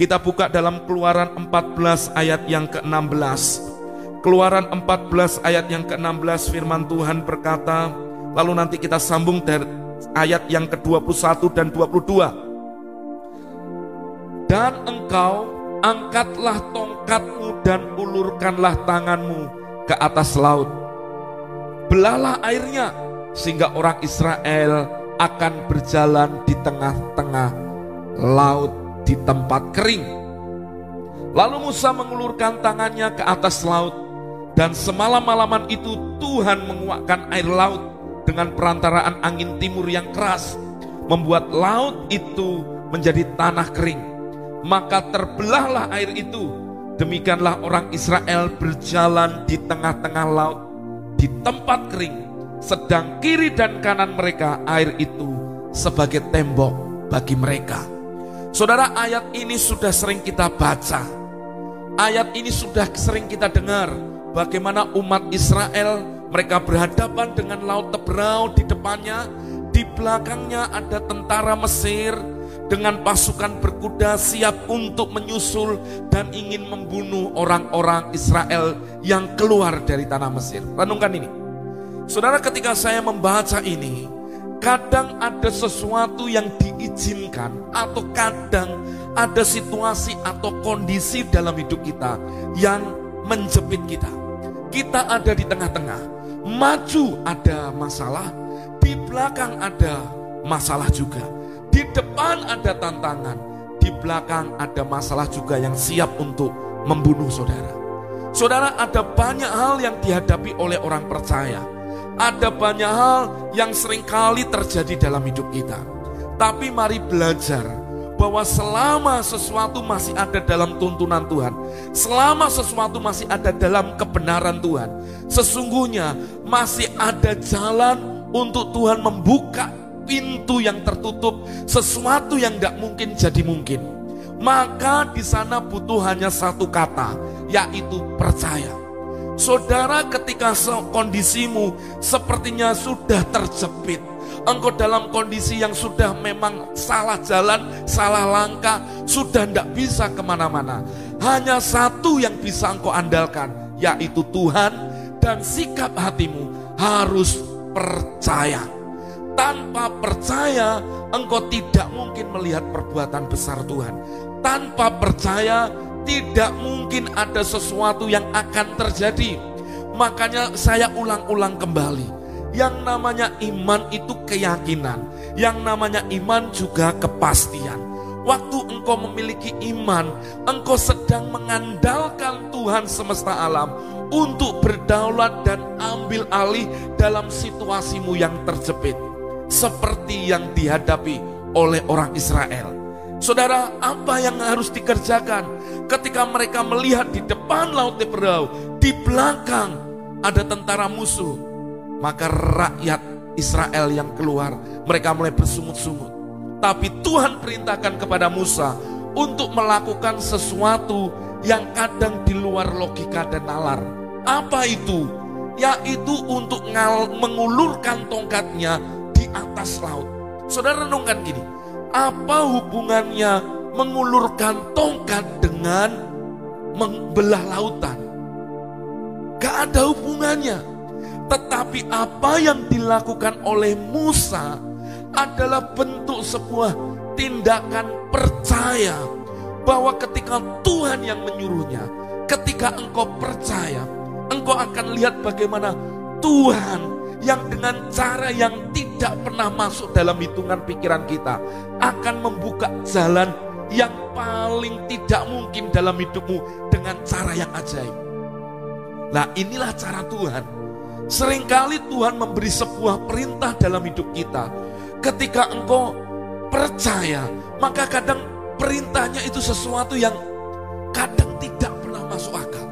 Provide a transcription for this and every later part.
Kita buka dalam Keluaran 14 ayat yang ke-16. Keluaran 14 ayat yang ke-16 firman Tuhan berkata, lalu nanti kita sambung dari ayat yang ke-21 dan 22. Dan engkau angkatlah tongkatmu dan ulurkanlah tanganmu ke atas laut. Belahlah airnya sehingga orang Israel akan berjalan di tengah-tengah laut di tempat kering. Lalu Musa mengulurkan tangannya ke atas laut dan semalam-malaman itu Tuhan menguakkan air laut dengan perantaraan angin timur yang keras membuat laut itu menjadi tanah kering. Maka terbelahlah air itu. Demikianlah orang Israel berjalan di tengah-tengah laut di tempat kering. Sedang kiri dan kanan mereka air itu sebagai tembok bagi mereka. Saudara ayat ini sudah sering kita baca. Ayat ini sudah sering kita dengar. Bagaimana umat Israel mereka berhadapan dengan laut Tebrau di depannya. Di belakangnya ada tentara Mesir dengan pasukan berkuda siap untuk menyusul dan ingin membunuh orang-orang Israel yang keluar dari tanah Mesir. Renungkan ini. Saudara ketika saya membaca ini, kadang ada sesuatu yang diizinkan atau kadang ada situasi atau kondisi dalam hidup kita yang menjepit kita. Kita ada di tengah-tengah, maju ada masalah, di belakang ada masalah juga di depan ada tantangan, di belakang ada masalah juga yang siap untuk membunuh saudara. Saudara, ada banyak hal yang dihadapi oleh orang percaya. Ada banyak hal yang sering kali terjadi dalam hidup kita. Tapi mari belajar bahwa selama sesuatu masih ada dalam tuntunan Tuhan, selama sesuatu masih ada dalam kebenaran Tuhan, sesungguhnya masih ada jalan untuk Tuhan membuka pintu yang tertutup, sesuatu yang tidak mungkin jadi mungkin. Maka di sana butuh hanya satu kata, yaitu percaya. Saudara ketika kondisimu sepertinya sudah terjepit, engkau dalam kondisi yang sudah memang salah jalan, salah langkah, sudah tidak bisa ke mana-mana. Hanya satu yang bisa engkau andalkan, yaitu Tuhan dan sikap hatimu harus percaya. Tanpa percaya, engkau tidak mungkin melihat perbuatan besar Tuhan. Tanpa percaya, tidak mungkin ada sesuatu yang akan terjadi. Makanya saya ulang-ulang kembali. Yang namanya iman itu keyakinan. Yang namanya iman juga kepastian. Waktu engkau memiliki iman, engkau sedang mengandalkan Tuhan semesta alam untuk berdaulat dan ambil alih dalam situasimu yang terjepit seperti yang dihadapi oleh orang Israel. Saudara, apa yang harus dikerjakan ketika mereka melihat di depan Laut Teberau, di belakang ada tentara musuh, maka rakyat Israel yang keluar, mereka mulai bersungut-sungut. Tapi Tuhan perintahkan kepada Musa untuk melakukan sesuatu yang kadang di luar logika dan nalar. Apa itu? Yaitu untuk mengulurkan tongkatnya atas laut. Saudara renungkan gini, apa hubungannya mengulurkan tongkat dengan membelah lautan? Gak ada hubungannya. Tetapi apa yang dilakukan oleh Musa adalah bentuk sebuah tindakan percaya bahwa ketika Tuhan yang menyuruhnya, ketika engkau percaya, engkau akan lihat bagaimana Tuhan yang dengan cara yang tidak pernah masuk dalam hitungan pikiran kita akan membuka jalan yang paling tidak mungkin dalam hidupmu dengan cara yang ajaib. Nah inilah cara Tuhan. Seringkali Tuhan memberi sebuah perintah dalam hidup kita. Ketika engkau percaya, maka kadang perintahnya itu sesuatu yang kadang tidak pernah masuk akal.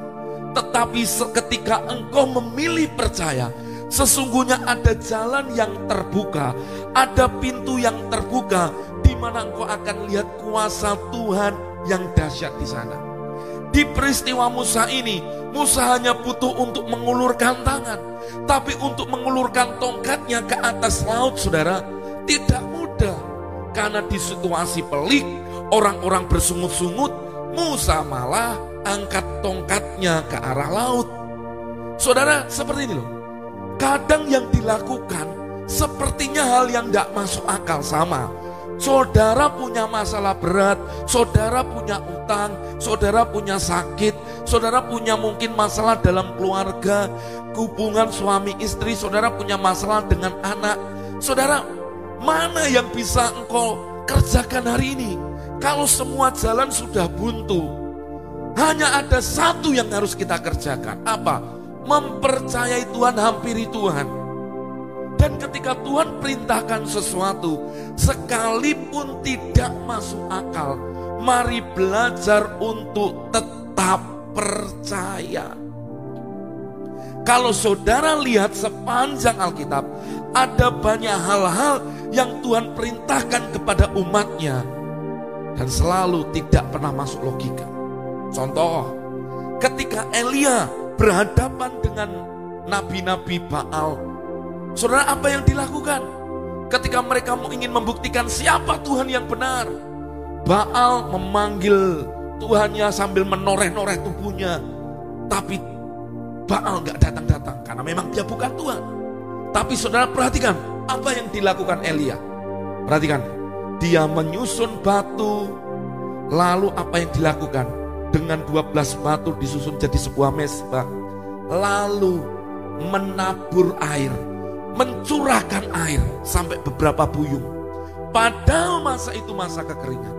Tetapi ketika engkau memilih percaya, Sesungguhnya ada jalan yang terbuka, ada pintu yang terbuka mana engkau akan lihat kuasa Tuhan yang dahsyat di sana. Di peristiwa Musa ini, Musa hanya butuh untuk mengulurkan tangan, tapi untuk mengulurkan tongkatnya ke atas laut, saudara, tidak mudah karena di situasi pelik orang-orang bersungut-sungut, Musa malah angkat tongkatnya ke arah laut. Saudara, seperti ini loh. Kadang yang dilakukan sepertinya hal yang tidak masuk akal sama. Saudara punya masalah berat, saudara punya utang, saudara punya sakit, saudara punya mungkin masalah dalam keluarga, hubungan suami istri, saudara punya masalah dengan anak. Saudara, mana yang bisa engkau kerjakan hari ini? Kalau semua jalan sudah buntu, hanya ada satu yang harus kita kerjakan. Apa? Mempercayai Tuhan, hampiri Tuhan. Dan ketika Tuhan perintahkan sesuatu, sekalipun tidak masuk akal, mari belajar untuk tetap percaya. Kalau saudara lihat sepanjang Alkitab, ada banyak hal-hal yang Tuhan perintahkan kepada umatnya dan selalu tidak pernah masuk logika. Contoh, ketika Elia berhadapan dengan nabi-nabi Baal Saudara apa yang dilakukan? Ketika mereka ingin membuktikan siapa Tuhan yang benar. Baal memanggil Tuhannya sambil menoreh-noreh tubuhnya. Tapi Baal nggak datang-datang karena memang dia bukan Tuhan. Tapi saudara perhatikan apa yang dilakukan Elia. Perhatikan, dia menyusun batu. Lalu apa yang dilakukan? Dengan 12 batu disusun jadi sebuah mesbah. Lalu menabur air mencurahkan air sampai beberapa buyung. Padahal masa itu masa kekeringan.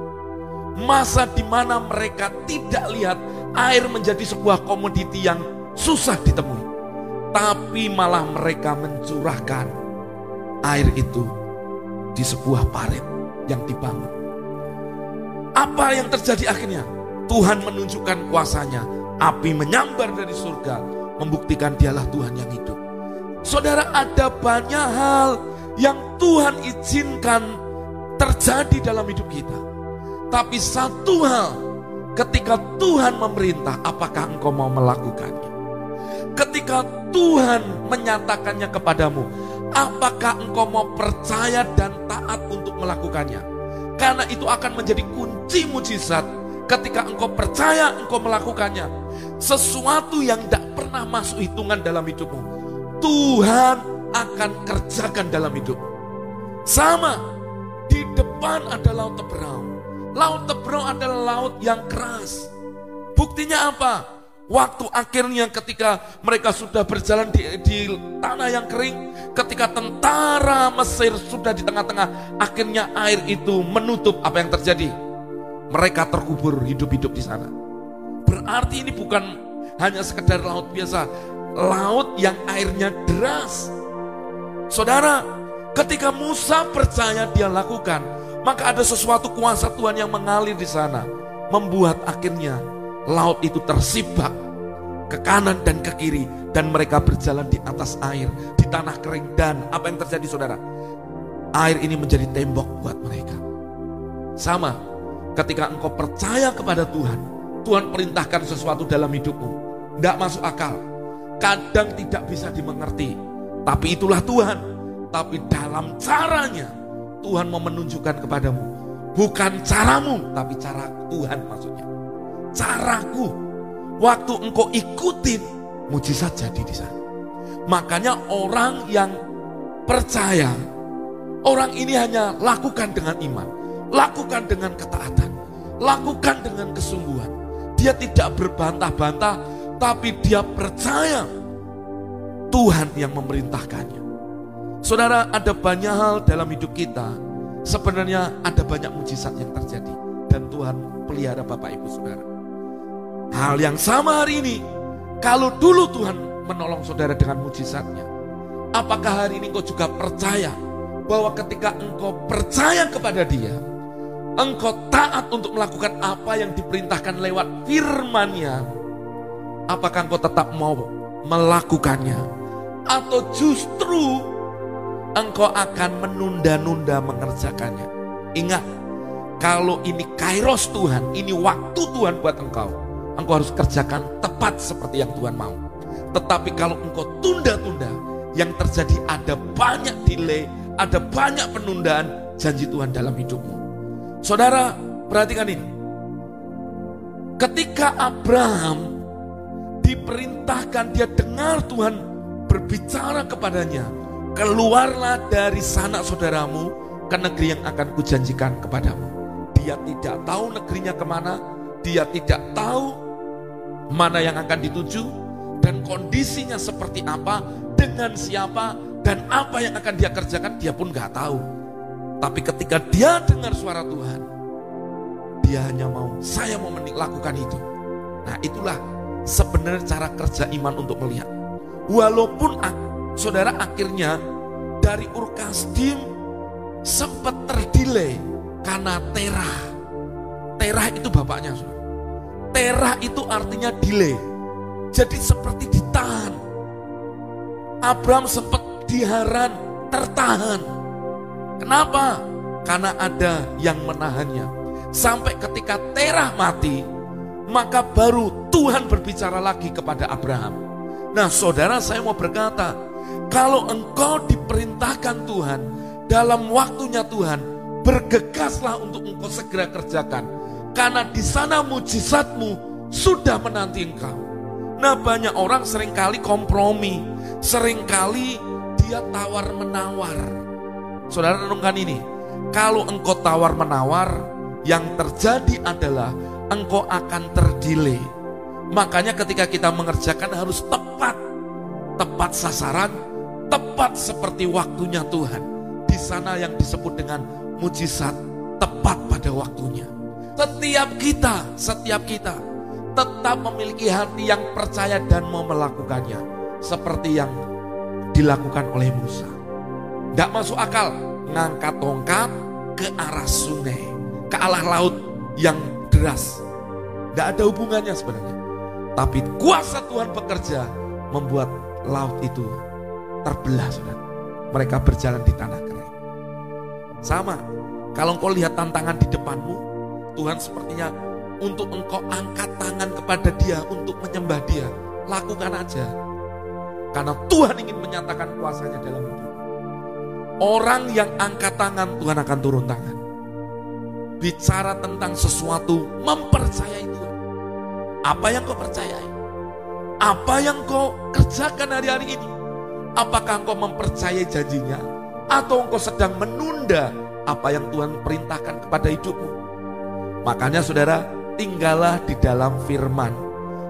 Masa di mana mereka tidak lihat air menjadi sebuah komoditi yang susah ditemui. Tapi malah mereka mencurahkan air itu di sebuah parit yang dibangun. Apa yang terjadi akhirnya? Tuhan menunjukkan kuasanya. Api menyambar dari surga, membuktikan dialah Tuhan yang hidup. Saudara ada banyak hal yang Tuhan izinkan terjadi dalam hidup kita. Tapi satu hal, ketika Tuhan memerintah, apakah engkau mau melakukannya? Ketika Tuhan menyatakannya kepadamu, apakah engkau mau percaya dan taat untuk melakukannya? Karena itu akan menjadi kunci mujizat ketika engkau percaya engkau melakukannya. Sesuatu yang tidak pernah masuk hitungan dalam hidupmu Tuhan akan kerjakan dalam hidup. Sama, di depan ada laut Teberau. Laut Teberau adalah laut yang keras. Buktinya apa? Waktu akhirnya ketika mereka sudah berjalan di, di tanah yang kering, ketika tentara Mesir sudah di tengah-tengah, akhirnya air itu menutup apa yang terjadi. Mereka terkubur hidup-hidup di sana. Berarti ini bukan hanya sekedar laut biasa, laut yang airnya deras. Saudara, ketika Musa percaya dia lakukan, maka ada sesuatu kuasa Tuhan yang mengalir di sana, membuat akhirnya laut itu tersibak ke kanan dan ke kiri dan mereka berjalan di atas air, di tanah kering dan apa yang terjadi Saudara? Air ini menjadi tembok buat mereka. Sama, ketika engkau percaya kepada Tuhan, Tuhan perintahkan sesuatu dalam hidupmu, tidak masuk akal, kadang tidak bisa dimengerti. Tapi itulah Tuhan. Tapi dalam caranya Tuhan mau menunjukkan kepadamu. Bukan caramu, tapi cara Tuhan maksudnya. Caraku. Waktu engkau ikutin, mujizat jadi di sana. Makanya orang yang percaya, orang ini hanya lakukan dengan iman. Lakukan dengan ketaatan. Lakukan dengan kesungguhan. Dia tidak berbantah-bantah, tapi dia percaya Tuhan yang memerintahkannya. Saudara, ada banyak hal dalam hidup kita. Sebenarnya ada banyak mujizat yang terjadi. Dan Tuhan pelihara Bapak Ibu Saudara. Hal yang sama hari ini. Kalau dulu Tuhan menolong saudara dengan mujizatnya. Apakah hari ini engkau juga percaya bahwa ketika engkau percaya kepada dia, engkau taat untuk melakukan apa yang diperintahkan lewat firman-Nya, Apakah engkau tetap mau melakukannya? Atau justru engkau akan menunda-nunda mengerjakannya? Ingat, kalau ini kairos Tuhan, ini waktu Tuhan buat engkau. Engkau harus kerjakan tepat seperti yang Tuhan mau. Tetapi kalau engkau tunda-tunda, yang terjadi ada banyak delay, ada banyak penundaan janji Tuhan dalam hidupmu. Saudara, Perhatikan ini. Ketika Abraham diperintahkan dia dengar Tuhan berbicara kepadanya, keluarlah dari sana saudaramu ke negeri yang akan kujanjikan kepadamu. Dia tidak tahu negerinya ke mana, dia tidak tahu mana yang akan dituju, dan kondisinya seperti apa, dengan siapa, dan apa yang akan dia kerjakan, dia pun gak tahu. Tapi ketika dia dengar suara Tuhan, dia hanya mau, saya mau lakukan itu. Nah itulah sebenarnya cara kerja iman untuk melihat. Walaupun saudara akhirnya dari Urkasdim sempat terdelay karena terah. Terah itu bapaknya. Saudara. Terah itu artinya delay. Jadi seperti ditahan. Abraham sempat diharan, tertahan. Kenapa? Karena ada yang menahannya. Sampai ketika Terah mati, maka baru Tuhan berbicara lagi kepada Abraham. Nah saudara saya mau berkata, kalau engkau diperintahkan Tuhan, dalam waktunya Tuhan, bergegaslah untuk engkau segera kerjakan. Karena di sana mujizatmu sudah menanti engkau. Nah banyak orang sering kali kompromi, sering kali dia tawar menawar. Saudara renungkan ini, kalau engkau tawar menawar, yang terjadi adalah engkau akan terdile. Makanya ketika kita mengerjakan harus tepat. Tepat sasaran, tepat seperti waktunya Tuhan. Di sana yang disebut dengan mujizat tepat pada waktunya. Setiap kita, setiap kita tetap memiliki hati yang percaya dan mau melakukannya. Seperti yang dilakukan oleh Musa. Tidak masuk akal, ngangkat tongkat ke arah sungai ke arah laut yang deras. Tidak ada hubungannya sebenarnya. Tapi kuasa Tuhan bekerja membuat laut itu terbelah saudara. Mereka berjalan di tanah kering. Sama, kalau engkau lihat tantangan di depanmu, Tuhan sepertinya untuk engkau angkat tangan kepada dia untuk menyembah dia. Lakukan aja. Karena Tuhan ingin menyatakan kuasanya dalam hidup. Orang yang angkat tangan, Tuhan akan turun tangan bicara tentang sesuatu, mempercayai Tuhan. Apa yang kau percayai? Apa yang kau kerjakan hari-hari ini? Apakah engkau mempercayai janjinya? Atau engkau sedang menunda apa yang Tuhan perintahkan kepada hidupmu? Makanya saudara, tinggallah di dalam firman.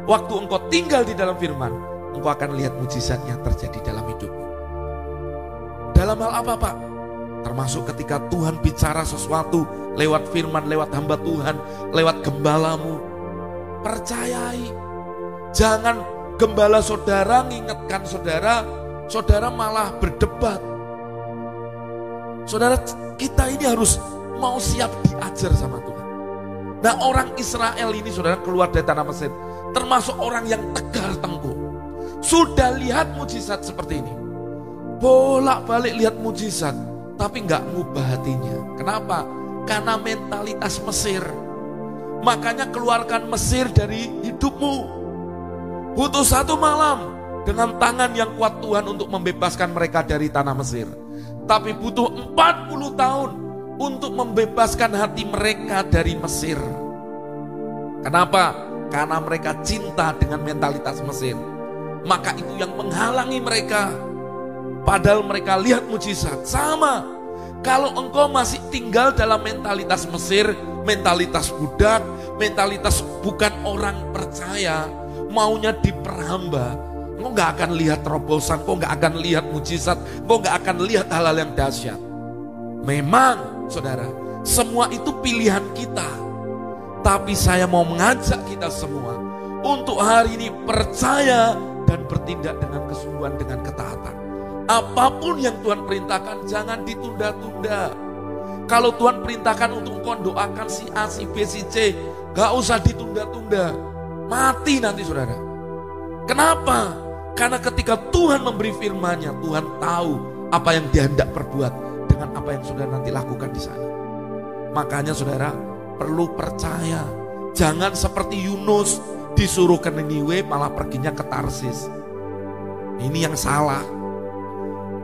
Waktu engkau tinggal di dalam firman, engkau akan lihat mujizat yang terjadi dalam hidupmu. Dalam hal apa Pak? Termasuk ketika Tuhan bicara sesuatu lewat firman, lewat hamba Tuhan, lewat gembalamu. Percayai. Jangan gembala saudara ngingetkan saudara, saudara malah berdebat. Saudara, kita ini harus mau siap diajar sama Tuhan. Nah orang Israel ini saudara keluar dari tanah Mesir, termasuk orang yang tegar tengkuk. Sudah lihat mujizat seperti ini. Bolak balik lihat mujizat tapi nggak ngubah hatinya. Kenapa? Karena mentalitas Mesir. Makanya keluarkan Mesir dari hidupmu. Butuh satu malam dengan tangan yang kuat Tuhan untuk membebaskan mereka dari tanah Mesir. Tapi butuh 40 tahun untuk membebaskan hati mereka dari Mesir. Kenapa? Karena mereka cinta dengan mentalitas Mesir. Maka itu yang menghalangi mereka Padahal mereka lihat mujizat. Sama. Kalau engkau masih tinggal dalam mentalitas Mesir, mentalitas budak, mentalitas bukan orang percaya, maunya diperhamba, engkau gak akan lihat terobosan, engkau gak akan lihat mujizat, engkau gak akan lihat hal-hal yang dahsyat. Memang, saudara, semua itu pilihan kita. Tapi saya mau mengajak kita semua untuk hari ini percaya dan bertindak dengan kesungguhan, dengan ketaatan. Apa pun yang Tuhan perintahkan jangan ditunda-tunda. Kalau Tuhan perintahkan untuk engkau doakan si A, si B, si C, gak usah ditunda-tunda. Mati nanti saudara. Kenapa? Karena ketika Tuhan memberi firman-Nya, Tuhan tahu apa yang dia hendak perbuat dengan apa yang saudara nanti lakukan di sana. Makanya saudara perlu percaya. Jangan seperti Yunus disuruh ke Niniwe malah perginya ke Tarsis. Ini yang salah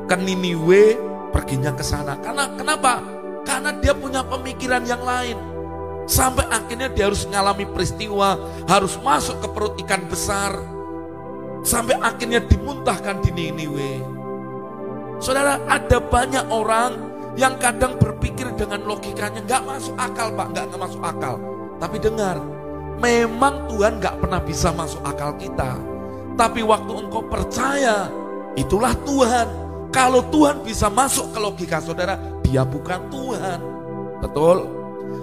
ke Niniwe, perginya ke sana. Karena kenapa? Karena dia punya pemikiran yang lain. Sampai akhirnya dia harus mengalami peristiwa, harus masuk ke perut ikan besar. Sampai akhirnya dimuntahkan di Niniwe. Saudara, ada banyak orang yang kadang berpikir dengan logikanya nggak masuk akal pak, nggak masuk akal. Tapi dengar, memang Tuhan nggak pernah bisa masuk akal kita. Tapi waktu engkau percaya, itulah Tuhan. Kalau Tuhan bisa masuk ke logika saudara, dia bukan Tuhan. Betul?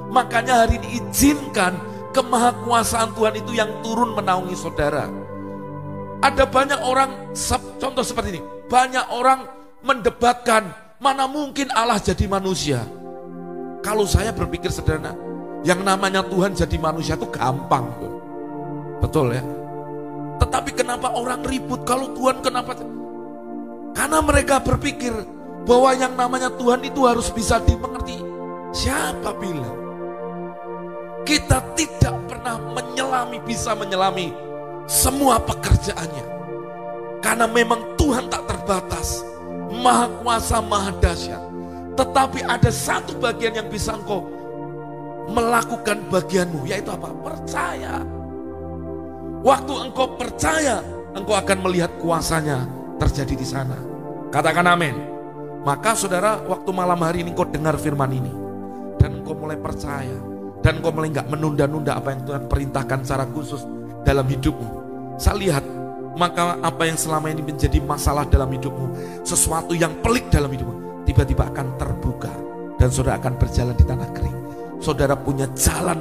Makanya hari ini izinkan kemahakuasaan Tuhan itu yang turun menaungi saudara. Ada banyak orang, contoh seperti ini, banyak orang mendebatkan mana mungkin Allah jadi manusia. Kalau saya berpikir sederhana, yang namanya Tuhan jadi manusia itu gampang. Betul ya? Tetapi kenapa orang ribut kalau Tuhan kenapa? Karena mereka berpikir bahwa yang namanya Tuhan itu harus bisa dimengerti. Siapa bilang? Kita tidak pernah menyelami, bisa menyelami semua pekerjaannya. Karena memang Tuhan tak terbatas, maha kuasa, maha dahsyat. Tetapi ada satu bagian yang bisa engkau melakukan bagianmu, yaitu apa? Percaya. Waktu engkau percaya, engkau akan melihat kuasanya terjadi di sana. Katakan amin. Maka saudara, waktu malam hari ini engkau dengar firman ini. Dan engkau mulai percaya dan kau mulai nggak menunda-nunda apa yang Tuhan perintahkan secara khusus dalam hidupmu. Saya lihat maka apa yang selama ini menjadi masalah dalam hidupmu, sesuatu yang pelik dalam hidupmu, tiba-tiba akan terbuka dan saudara akan berjalan di tanah kering. Saudara punya jalan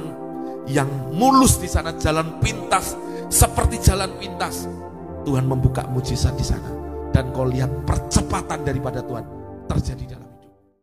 yang mulus di sana, jalan pintas seperti jalan pintas. Tuhan membuka mujizat di sana dan kau lihat percepatan daripada Tuhan terjadi dalam